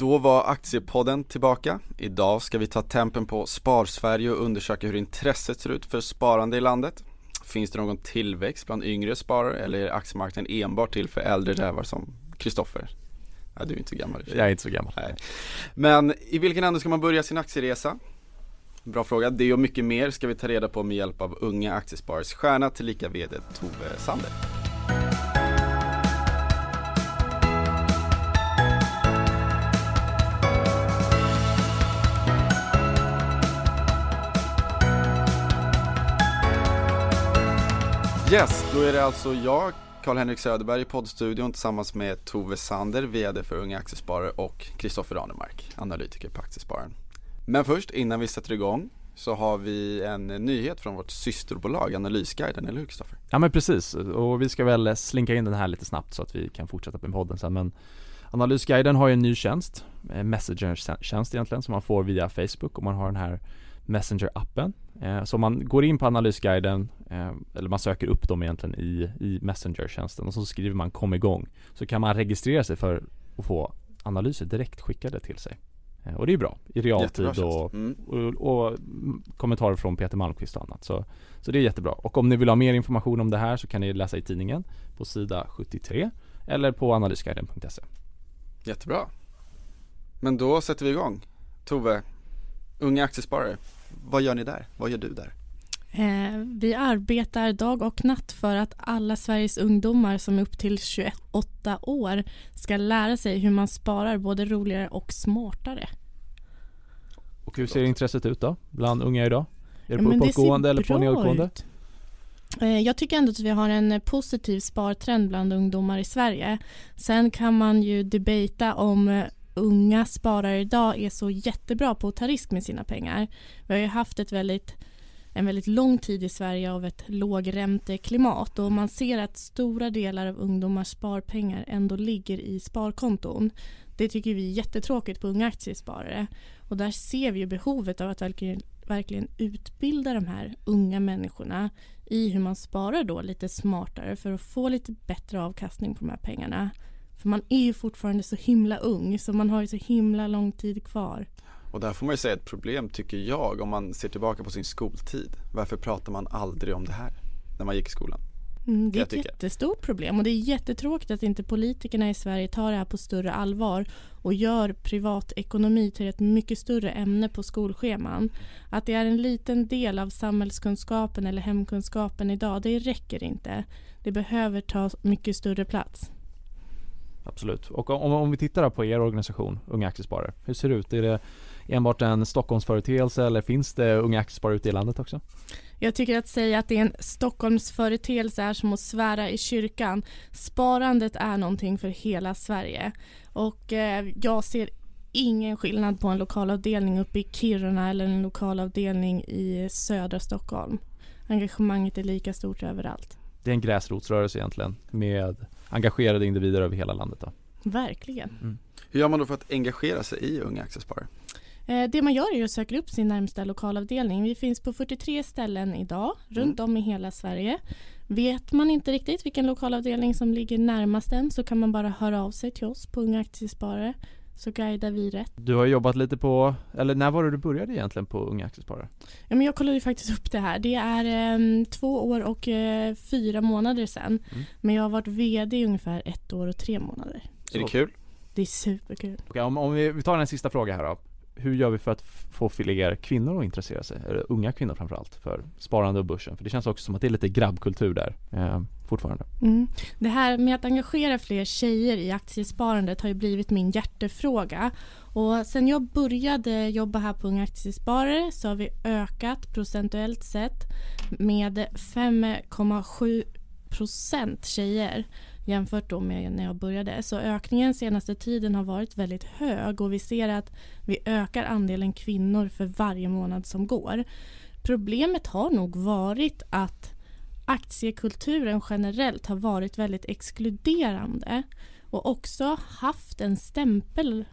Då var Aktiepodden tillbaka. Idag ska vi ta tempen på Sparsverige och undersöka hur intresset ser ut för sparande i landet. Finns det någon tillväxt bland yngre sparare eller är aktiemarknaden enbart till för äldre rävar som Kristoffer? Nej, du är inte så gammal. Jag är inte så gammal. Nej. Men i vilken ände ska man börja sin aktieresa? Bra fråga. Det och mycket mer ska vi ta reda på med hjälp av Unga Aktiesparares stjärna tillika VD Tove Sander. Yes, då är det alltså jag, Karl-Henrik Söderberg i poddstudion tillsammans med Tove Sander, VD för Unga Aktiesparare och Kristoffer Ranemark, analytiker på Aktiespararen. Men först, innan vi sätter igång, så har vi en nyhet från vårt systerbolag Analysguiden, eller hur Kristoffer? Ja men precis, och vi ska väl slinka in den här lite snabbt så att vi kan fortsätta med podden sen men Analysguiden har ju en ny tjänst, eh, Messenger-tjänst egentligen, som man får via Facebook om man har den här Messenger-appen. Eh, så om man går in på Analysguiden, eller man söker upp dem egentligen i, i Messenger-tjänsten och så skriver man kom igång. Så kan man registrera sig för att få analyser direkt skickade till sig. Eh, och det är bra i realtid och, mm. och, och, kommentarer från Peter Malmqvist och annat. Så, så det är jättebra. Och om ni vill ha mer information om det här så kan ni läsa i tidningen på sida 73 eller på analysguiden.se. Jättebra. Men då sätter vi igång. Tove, Unga Aktiesparare, vad gör ni där? Vad gör du där? Eh, vi arbetar dag och natt för att alla Sveriges ungdomar som är upp till 28 år ska lära sig hur man sparar både roligare och smartare. Och hur ser intresset ut då bland unga idag? Är det på uppåtgående eller på nedåtgående? Eh, jag tycker ändå att vi har en positiv spartrend bland ungdomar i Sverige. Sen kan man ju debata om eh, unga sparare idag är så jättebra på att ta risk med sina pengar. Vi har ju haft ett väldigt, en väldigt lång tid i Sverige av ett lågränteklimat och man ser att stora delar av ungdomars sparpengar ändå ligger i sparkonton. Det tycker vi är jättetråkigt på unga aktiesparare och där ser vi ju behovet av att verkligen, verkligen utbilda de här unga människorna i hur man sparar då lite smartare för att få lite bättre avkastning på de här pengarna. För man är ju fortfarande så himla ung så man har ju så himla lång tid kvar. Och där får man ju säga ett problem tycker jag om man ser tillbaka på sin skoltid. Varför pratar man aldrig om det här när man gick i skolan? Mm, det är ett jättestort problem och det är jättetråkigt att inte politikerna i Sverige tar det här på större allvar och gör privatekonomi till ett mycket större ämne på skolscheman. Att det är en liten del av samhällskunskapen eller hemkunskapen idag, det räcker inte. Det behöver ta mycket större plats. Absolut. Och om, om vi tittar på er organisation, Unga Aktiesparare. Hur ser det ut? Är det enbart en Stockholmsföreteelse eller finns det Unga Aktiesparare ute i landet också? Jag tycker att säga att det är en Stockholmsföreteelse är som att svära i kyrkan. Sparandet är någonting för hela Sverige. Och eh, jag ser ingen skillnad på en lokalavdelning uppe i Kiruna eller en lokalavdelning i södra Stockholm. Engagemanget är lika stort överallt. Det är en gräsrotsrörelse egentligen med engagerade individer över hela landet då. Verkligen. Mm. Hur gör man då för att engagera sig i Unga Aktiesparare? Eh, det man gör är att söka upp sin närmsta lokalavdelning. Vi finns på 43 ställen idag runt mm. om i hela Sverige. Vet man inte riktigt vilken lokalavdelning som ligger närmast en så kan man bara höra av sig till oss på Unga Aktiesparare så guidar vi rätt. Du har jobbat lite på, eller när var det du började egentligen på Unga Aktiesparare? Ja men jag kollade ju faktiskt upp det här. Det är eh, två år och eh, fyra månader sedan. Mm. Men jag har varit VD i ungefär ett år och tre månader. Är det kul? Det är superkul. Okej, om, om vi, vi tar en sista fråga här då hur gör vi för att få fler kvinnor att intressera sig, eller unga kvinnor framförallt, för sparande och börsen? För det känns också som att det är lite grabbkultur där eh, fortfarande. Mm. Det här med att engagera fler tjejer i aktiesparandet har ju blivit min hjärtefråga. Och sen jag började jobba här på Unga Aktiesparare så har vi ökat procentuellt sett med 5,7 procent tjejer jämfört då med när jag började. Så ökningen senaste tiden har varit väldigt hög och vi ser att vi ökar andelen kvinnor för varje månad som går. Problemet har nog varit att aktiekulturen generellt har varit väldigt exkluderande och också haft en stämpel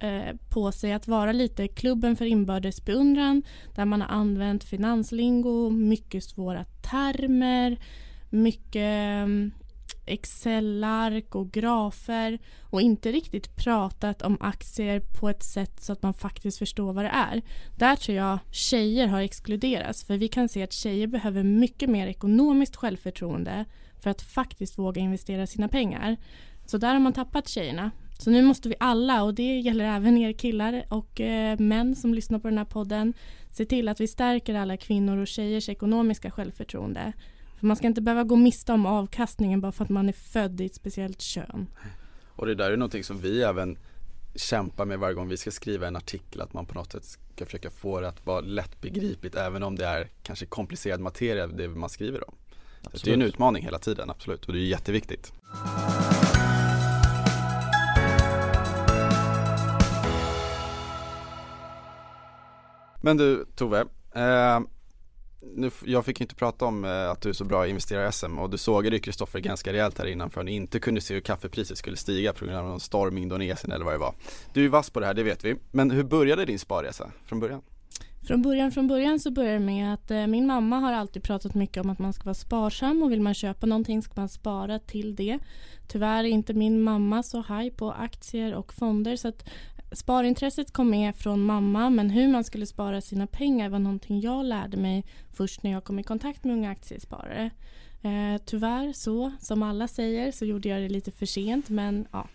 eh, på sig att vara lite klubben för inbördes beundran där man har använt finanslingo, mycket svåra termer, mycket mm, Excel-ark och grafer och inte riktigt pratat om aktier på ett sätt så att man faktiskt förstår vad det är. Där tror jag tjejer har exkluderats för vi kan se att tjejer behöver mycket mer ekonomiskt självförtroende för att faktiskt våga investera sina pengar. Så där har man tappat tjejerna. Så nu måste vi alla, och det gäller även er killar och eh, män som lyssnar på den här podden, se till att vi stärker alla kvinnor och tjejers ekonomiska självförtroende. För man ska inte behöva gå miste om avkastningen bara för att man är född i ett speciellt kön. Och det där är någonting som vi även kämpar med varje gång vi ska skriva en artikel att man på något sätt ska försöka få det att vara lättbegripligt även om det är kanske komplicerad materia det man skriver om. Så det är en utmaning hela tiden, absolut, och det är jätteviktigt. Men du Tove, eh, nu, jag fick inte prata om eh, att du är så bra investerare i SM och du sågade ju Kristoffer ganska rejält här innan för att ni inte kunde se hur kaffepriset skulle stiga på grund av någon storm i Indonesien eller vad det var. Du är vass på det här, det vet vi. Men hur började din sparresa från början? Från början, från början så började det med att eh, min mamma har alltid pratat mycket om att man ska vara sparsam och vill man köpa någonting ska man spara till det. Tyvärr är inte min mamma så high på aktier och fonder så att Sparintresset kom med från mamma men hur man skulle spara sina pengar var någonting jag lärde mig först när jag kom i kontakt med Unga Aktiesparare. Eh, tyvärr så, som alla säger, så gjorde jag det lite för sent men ja,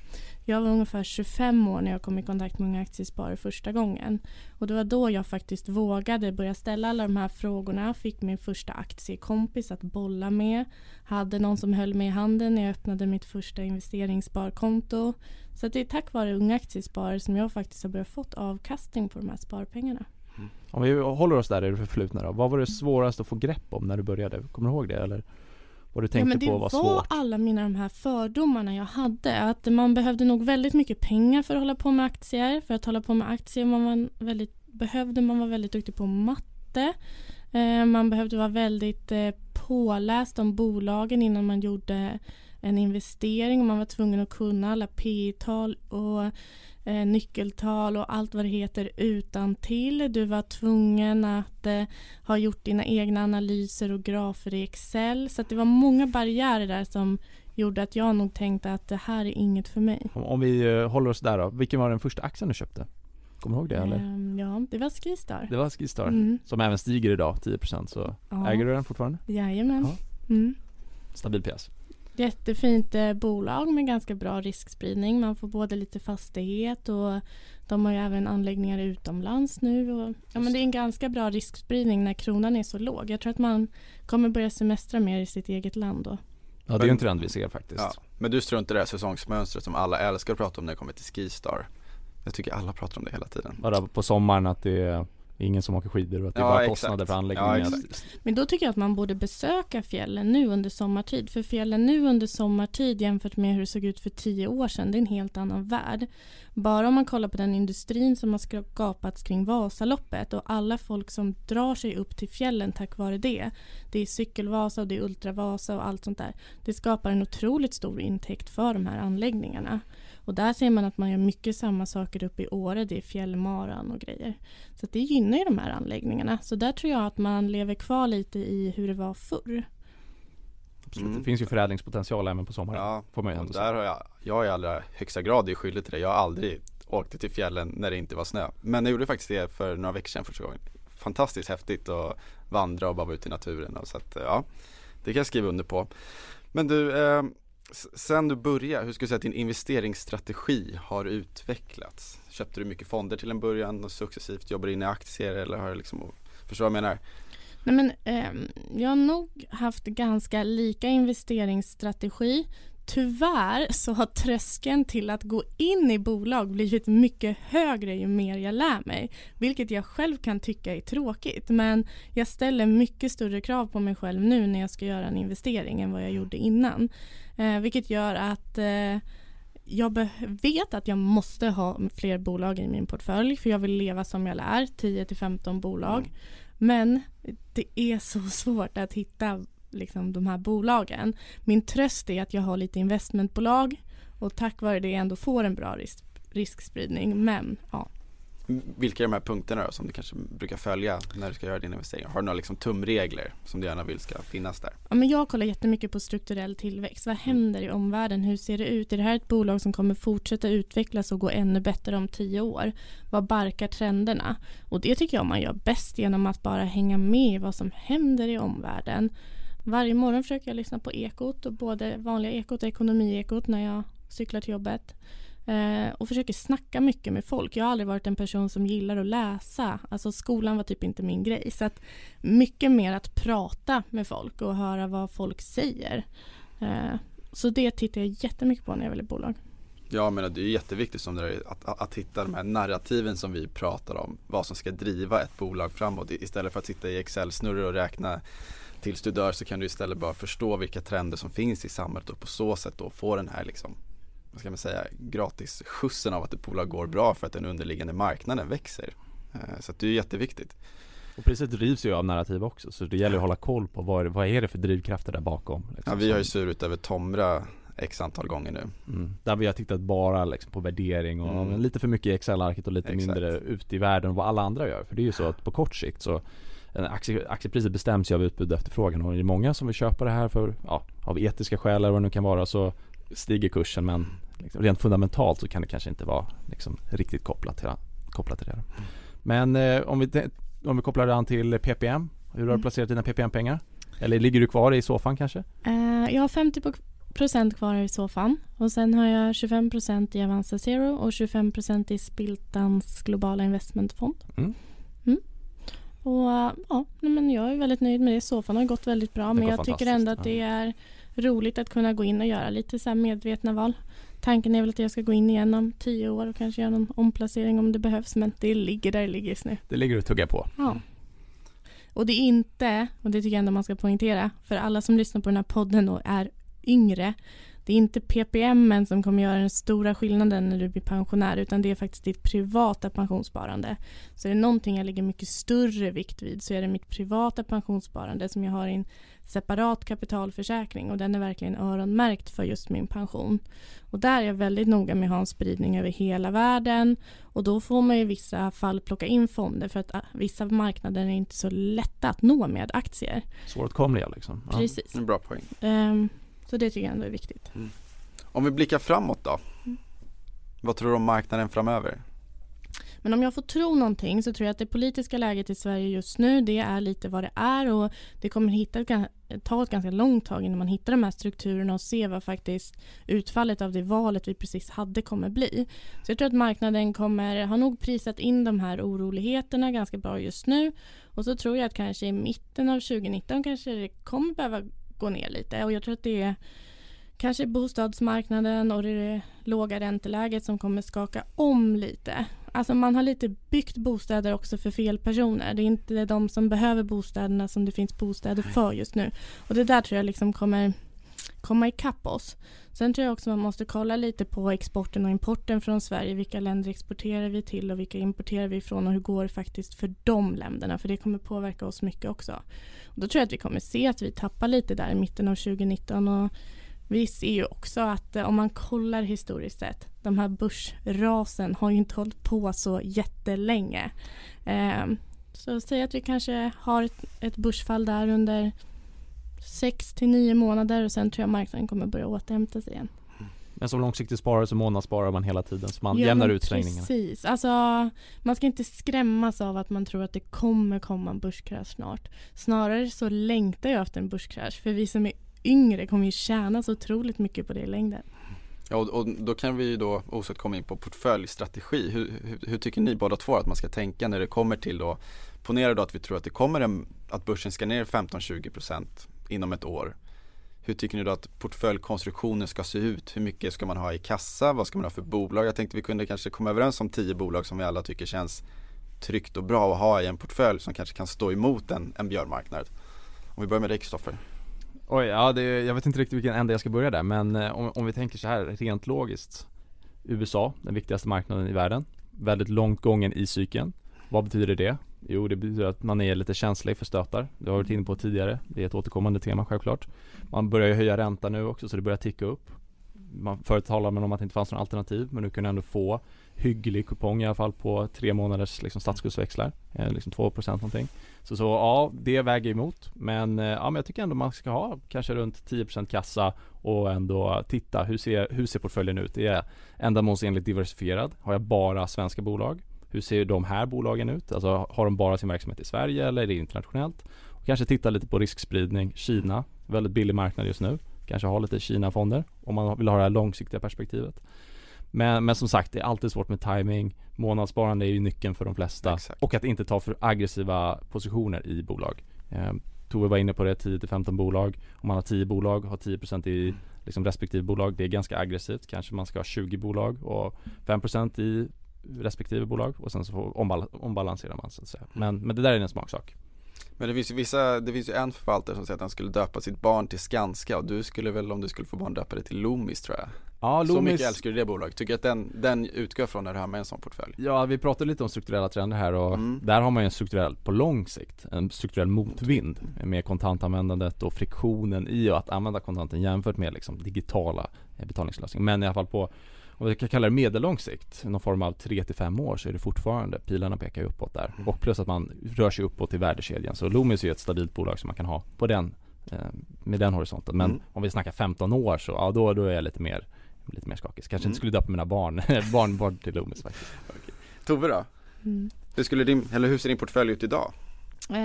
jag var ungefär 25 år när jag kom i kontakt med Unga Aktiesparare första gången. Och det var då jag faktiskt vågade börja ställa alla de här frågorna. Fick min första aktiekompis att bolla med. Hade någon som höll mig i handen när jag öppnade mitt första investeringssparkonto. Så det är tack vare Unga Aktiesparare som jag faktiskt har börjat fått avkastning på de här sparpengarna. Mm. Om vi håller oss där i det förflutna då. Vad var det svårast att få grepp om när du började? Kommer du ihåg det eller? Vad du tänkte ja, på var svårt? Det var alla mina de här fördomarna jag hade. Att man behövde nog väldigt mycket pengar för att hålla på med aktier. För att hålla på med aktier man var väldigt, behövde man vara väldigt duktig på matte. Eh, man behövde vara väldigt eh, påläst om bolagen innan man gjorde en investering. Man var tvungen att kunna alla P tal och eh, nyckeltal och allt vad det heter utan till. Du var tvungen att eh, ha gjort dina egna analyser och grafer i Excel. Så det var många barriärer där som gjorde att jag nog tänkte att det här är inget för mig. Om vi eh, håller oss där då. Vilken var den första aktien du köpte? Kommer du ihåg det eller? Um, ja, det var Skistar. Det var Skistar, mm. som även stiger idag 10% så ja. äger du den fortfarande? Jajamän. Ja. Mm. Stabil pjäs. Jättefint eh, bolag med ganska bra riskspridning. Man får både lite fastighet och de har ju även anläggningar utomlands nu. Och, ja, men det är en ganska bra riskspridning när kronan är så låg. Jag tror att man kommer börja semestra mer i sitt eget land då. Ja det är ju en trend vi ser faktiskt. Ja, men du struntar i det här säsongsmönstret som alla älskar att prata om när det kommer till Skistar. Jag tycker alla pratar om det hela tiden. Bara på sommaren att det är ingen som åker skidor och att det är ja, bara kostnader för anläggningen. Ja, Men då tycker jag att man borde besöka fjällen nu under sommartid. För fjällen nu under sommartid jämfört med hur det såg ut för tio år sedan, det är en helt annan värld. Bara om man kollar på den industrin som har skapats kring Vasaloppet och alla folk som drar sig upp till fjällen tack vare det. Det är cykelvasa och det är ultravasa och allt sånt där. Det skapar en otroligt stor intäkt för de här anläggningarna. Och där ser man att man gör mycket samma saker uppe i Åre, det är fjällmaran och grejer. Så det gynnar ju de här anläggningarna. Så där tror jag att man lever kvar lite i hur det var förr. Absolut. Mm. Det finns ju förädlingspotential även på sommaren. Ja, får man ju ändå där har jag, jag i allra högsta grad är skyldig till det. Jag har aldrig åkt till fjällen när det inte var snö. Men jag gjorde faktiskt det för några veckor sedan första gången. Fantastiskt häftigt att vandra och bara vara ute i naturen. Och så att, ja, det kan jag skriva under på. Men du, eh, sen du började, hur skulle du säga att din investeringsstrategi har utvecklats? Köpte du mycket fonder till en början och successivt jobbar in i aktier eller har du liksom, förstår du vad jag menar? Nej, men, eh, jag har nog haft ganska lika investeringsstrategi. Tyvärr så har tröskeln till att gå in i bolag blivit mycket högre ju mer jag lär mig. Vilket jag själv kan tycka är tråkigt. Men jag ställer mycket större krav på mig själv nu när jag ska göra en investering än vad jag gjorde innan. Eh, vilket gör att eh, jag vet att jag måste ha fler bolag i min portfölj för jag vill leva som jag lär, 10 till 15 bolag. Mm. Men det är så svårt att hitta liksom, de här bolagen. Min tröst är att jag har lite investmentbolag och tack vare det ändå får en bra risk, riskspridning. Men ja. Vilka är de här punkterna då som du kanske brukar följa när du ska göra dina investeringar? Har du några liksom tumregler som du gärna vill ska finnas där? Ja, men jag kollar jättemycket på strukturell tillväxt. Vad händer i omvärlden? Hur ser det ut? Är det här ett bolag som kommer fortsätta utvecklas och gå ännu bättre om tio år? Vad barkar trenderna? Och det tycker jag man gör bäst genom att bara hänga med i vad som händer i omvärlden. Varje morgon försöker jag lyssna på Ekot, och både vanliga Ekot och Ekonomiekot när jag cyklar till jobbet. Eh, och försöker snacka mycket med folk. Jag har aldrig varit en person som gillar att läsa. Alltså skolan var typ inte min grej. Så att mycket mer att prata med folk och höra vad folk säger. Eh, så det tittar jag jättemycket på när jag väljer bolag. Ja men det är jätteviktigt som det är, att, att, att hitta de här narrativen som vi pratar om. Vad som ska driva ett bolag framåt. Istället för att sitta i Excel-snurror och räkna tills du dör så kan du istället bara förstå vilka trender som finns i samhället och på så sätt då få den här liksom vad ska man säga, gratis skjutsen av att ett bolag går bra för att den underliggande marknaden växer. Eh, så att det är jätteviktigt. Och priset drivs ju av narrativ också, så det gäller att hålla koll på vad, vad är det för drivkrafter där bakom. Liksom. Ja, vi har ju surit över Tomra x antal gånger nu. Mm. Där vi har tittat bara liksom på värdering och mm. lite för mycket i Excel-arket och lite Exakt. mindre ute i världen och vad alla andra gör. För det är ju så att på kort sikt så aktie, aktiepriset bestäms ju av utbud och efterfrågan och är det många som vill köpa det här för, ja, av etiska skäl eller vad det nu kan vara så stiger kursen men liksom, rent fundamentalt så kan det kanske inte vara liksom, riktigt kopplat till, kopplat till det. Men eh, om, vi, om vi kopplar det an till PPM, hur har du mm. placerat dina PPM-pengar? Eller ligger du kvar i soffan kanske? Uh, jag har 50 procent kvar i soffan och sen har jag 25 procent i Avanza Zero och 25 procent i Spiltans globala investmentfond. Mm. Mm. Och ja, men jag är väldigt nöjd med det. Soffan har gått väldigt bra men jag tycker ändå att det är roligt att kunna gå in och göra lite så medvetna val. Tanken är väl att jag ska gå in igen om tio år och kanske göra någon omplacering om det behövs men det ligger där det ligger just nu. Det ligger och tuggar på. Ja. Och det är inte, och det tycker jag ändå man ska poängtera, för alla som lyssnar på den här podden och är yngre det är inte PPM som kommer göra den stora skillnaden när du blir pensionär utan det är faktiskt ditt privata pensionssparande. Så är det någonting jag lägger mycket större vikt vid så är det mitt privata pensionssparande som jag har i en separat kapitalförsäkring och den är verkligen öronmärkt för just min pension. Och där är jag väldigt noga med att ha en spridning över hela världen och då får man i vissa fall plocka in fonder för att ah, vissa marknader är inte så lätta att nå med aktier. Svåråtkomliga liksom. Ja. Precis. En bra poäng. Um, så det tycker jag ändå är viktigt. Mm. Om vi blickar framåt då? Mm. Vad tror du om marknaden framöver? Men om jag får tro någonting så tror jag att det politiska läget i Sverige just nu det är lite vad det är och det kommer hitta, ta ett ganska långt tag innan man hittar de här strukturerna och ser vad faktiskt utfallet av det valet vi precis hade kommer bli. Så jag tror att marknaden kommer, har nog prisat in de här oroligheterna ganska bra just nu och så tror jag att kanske i mitten av 2019 kanske det kommer behöva gå ner lite och jag tror att det är kanske bostadsmarknaden och det låga ränteläget som kommer skaka om lite. Alltså man har lite byggt bostäder också för fel personer. Det är inte de som behöver bostäderna som det finns bostäder för just nu. Och det där tror jag liksom kommer komma ikapp oss. Sen tror jag också man måste kolla lite på exporten och importen från Sverige. Vilka länder exporterar vi till och vilka importerar vi ifrån och hur går det faktiskt för de länderna? För det kommer påverka oss mycket också. Och då tror jag att vi kommer se att vi tappar lite där i mitten av 2019 och vi ser ju också att eh, om man kollar historiskt sett, de här börsrasen har ju inte hållit på så jättelänge. Ehm, så säg att vi kanske har ett, ett börsfall där under 6 till 9 månader och sen tror jag marknaden kommer börja återhämta sig igen. Men som långsiktig sparare så månadssparar man hela tiden så man ja, jämnar ut svängningarna. Precis, alltså man ska inte skrämmas av att man tror att det kommer komma en börskrasch snart. Snarare så längtar jag efter en börskrasch för vi som är yngre kommer ju tjäna så otroligt mycket på det i längden. Ja, och, och då kan vi ju då osökt komma in på portföljstrategi. Hur, hur, hur, tycker ni båda två att man ska tänka när det kommer till då, ponera då att vi tror att det kommer en, att börsen ska ner 15-20% inom ett år. Hur tycker ni då att portföljkonstruktionen ska se ut? Hur mycket ska man ha i kassa? Vad ska man ha för bolag? Jag tänkte vi kunde kanske komma överens om tio bolag som vi alla tycker känns tryggt och bra att ha i en portfölj som kanske kan stå emot en, en björnmarknad. Om vi börjar med dig Kristoffer. Oj, ja det, jag vet inte riktigt vilken ände jag ska börja där men eh, om, om vi tänker så här rent logiskt USA, den viktigaste marknaden i världen Väldigt långt gången i cykeln Vad betyder det? Jo, det betyder att man är lite känslig för stötar Det har vi varit inne på tidigare Det är ett återkommande tema självklart Man börjar ju höja räntan nu också så det börjar ticka upp man, Förut talade man om att det inte fanns några alternativ men nu kan du ändå få hygglig kupong i alla fall på tre månaders liksom, statsskuldsväxlar, eh, liksom 2% någonting. Så, så ja, det väger emot. Men, eh, ja, men jag tycker ändå man ska ha kanske runt 10% kassa och ändå titta, hur ser, hur ser portföljen ut? Är jag ändamålsenligt diversifierad? Har jag bara svenska bolag? Hur ser de här bolagen ut? Alltså har de bara sin verksamhet i Sverige eller är det internationellt? Och kanske titta lite på riskspridning. Kina, väldigt billig marknad just nu. Kanske ha lite Kina-fonder om man vill ha det här långsiktiga perspektivet. Men, men som sagt, det är alltid svårt med timing. Månadssparande är ju nyckeln för de flesta. Exakt. Och att inte ta för aggressiva positioner i bolag. Eh, Tove var inne på det, 10-15 bolag. Om man har 10 bolag, har 10% i liksom respektive bolag. Det är ganska aggressivt. Kanske man ska ha 20 bolag och 5% i respektive bolag och sen så får ombal ombalanserar man så att säga. Men, men det där är en smaksak. Men det finns ju vissa, det finns ju en förvaltare som säger att han skulle döpa sitt barn till Skanska och du skulle väl om du skulle få barn döpa det till Loomis tror jag. Ja, Så mycket älskar du det bolaget. Tycker att den, den utgår från när du har med en sån portfölj? Ja, vi pratade lite om strukturella trender här och Mm. där har man ju en strukturell, på lång sikt, en strukturell motvind med kontantanvändandet och friktionen i att använda kontanten jämfört med liksom digitala betalningslösningar. Men i alla fall på, om vi kan kalla det medellång sikt, någon form av 3 till 5 år så är det fortfarande, pilarna pekar ju uppåt där. Mm. Och plus att man rör sig uppåt i värdekedjan. Så Loomis är ju ett stabilt bolag som man kan ha på den, eh, med den horisonten. Men Mm. om vi snackar 15 år så, ja då, då är jag lite mer Lite mer skakig. Kanske Mm. inte skulle döpa mina barn, barnbarn till Loomis faktiskt. Tove då? Mm. Hur skulle din, eller hur ser din portfölj ut idag? Eh,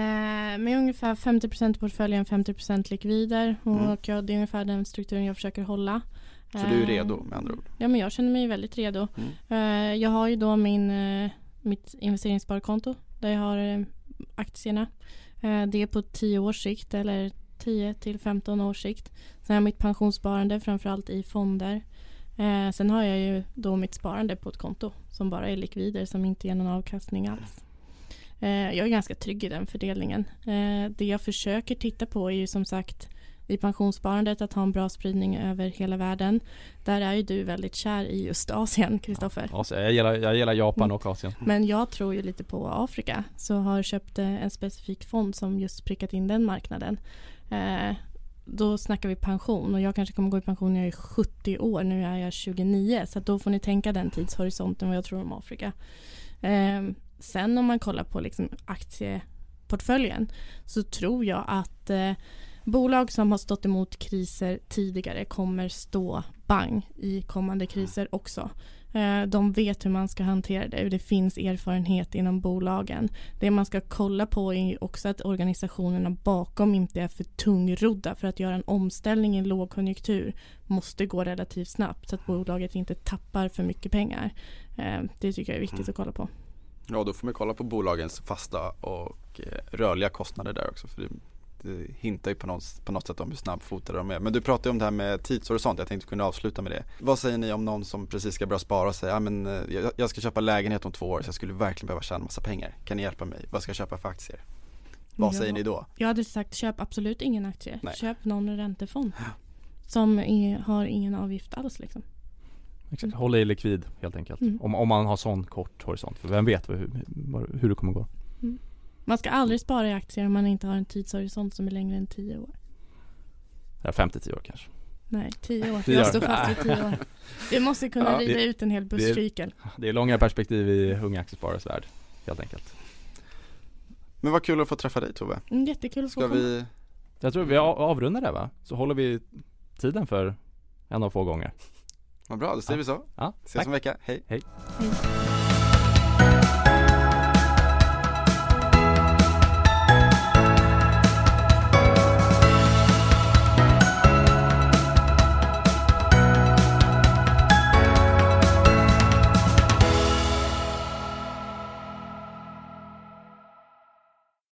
med ungefär 50% i portföljen, 50% likvider och Mm. ja, det är ungefär den strukturen jag försöker hålla. Så du är Eh, redo med andra ord? Ja men jag känner mig väldigt redo. Mm. Eh, jag har ju då min, eh, mitt investeringssparkonto där jag har aktierna. Det är på 10 års sikt eller 10 till 15 års sikt. Sen har jag mitt pensionssparande framförallt i fonder. Sen har jag ju då mitt sparande på ett konto som bara är likvider som inte ger någon avkastning alls. Jag är ganska trygg i den fördelningen. Det jag försöker titta på är ju som sagt i pensionssparandet att ha en bra spridning över hela världen. Där är ju du väldigt kär i just Asien, Kristoffer. Ja, jag, gillar, jag gillar Japan Mm. och Asien. Men jag tror ju lite på Afrika så har köpt eh, en specifik fond som just prickat in den marknaden. Eh, då snackar vi pension och jag kanske kommer gå i pension när jag är 70 år. Nu är jag 29 så då får ni tänka den tidshorisonten vad jag tror om Afrika. Eh, sen om man kollar på liksom aktieportföljen så tror jag att eh, bolag som har stått emot kriser tidigare kommer stå bang i kommande kriser också. Eh, De vet hur man ska hantera det. Det finns erfarenhet inom bolagen. Det man ska kolla på är också att organisationerna bakom inte är för tungrodda för att göra en omställning i en lågkonjunktur måste gå relativt snabbt så att bolaget inte tappar för mycket pengar. Eh, Det tycker jag är viktigt att kolla på. Ja, då får man kolla på bolagens fasta och eh, rörliga kostnader där också. För det, det hintar ju på något, på något sätt om hur snabbfotade de är. Men du pratade ju om det här med tidshorisont. Jag tänkte kunna avsluta med det. Vad säger ni om någon som precis ska börja spara och säger ah, men, eh, jag, jag ska köpa lägenhet om två år så jag skulle verkligen behöva tjäna massa pengar. Kan ni hjälpa mig? Vad ska jag köpa för aktier? Vad Ja. säger ni då? Jag hade sagt köp absolut ingen aktie. Nej. Köp någon räntefond. Som är, har ingen avgift alls liksom. Exakt. Håll dig likvid helt enkelt. Mm. Om, om man har sån kort horisont. För vem vet hur, hur, hur det kommer gå. Man ska aldrig spara i aktier om man inte har en tidshorisont som är längre än 10 år. Ja, 5-10 år kanske. Nej, 10 år. Tio Jag år. står fast vid 10 år. Du måste kunna Ja, rida det- ut en hel busscykel. Det är långa perspektiv i unga aktiesparares värld. Helt enkelt. Men vad kul att få träffa dig Tove. Mm, jättekul att få Ska komma. vi, Jag tror vi av- avrundar där va? Så håller vi tiden för en av få gånger. vad bra, då säger vi så. Ja, Ses tack. om en vecka, hej. Hej.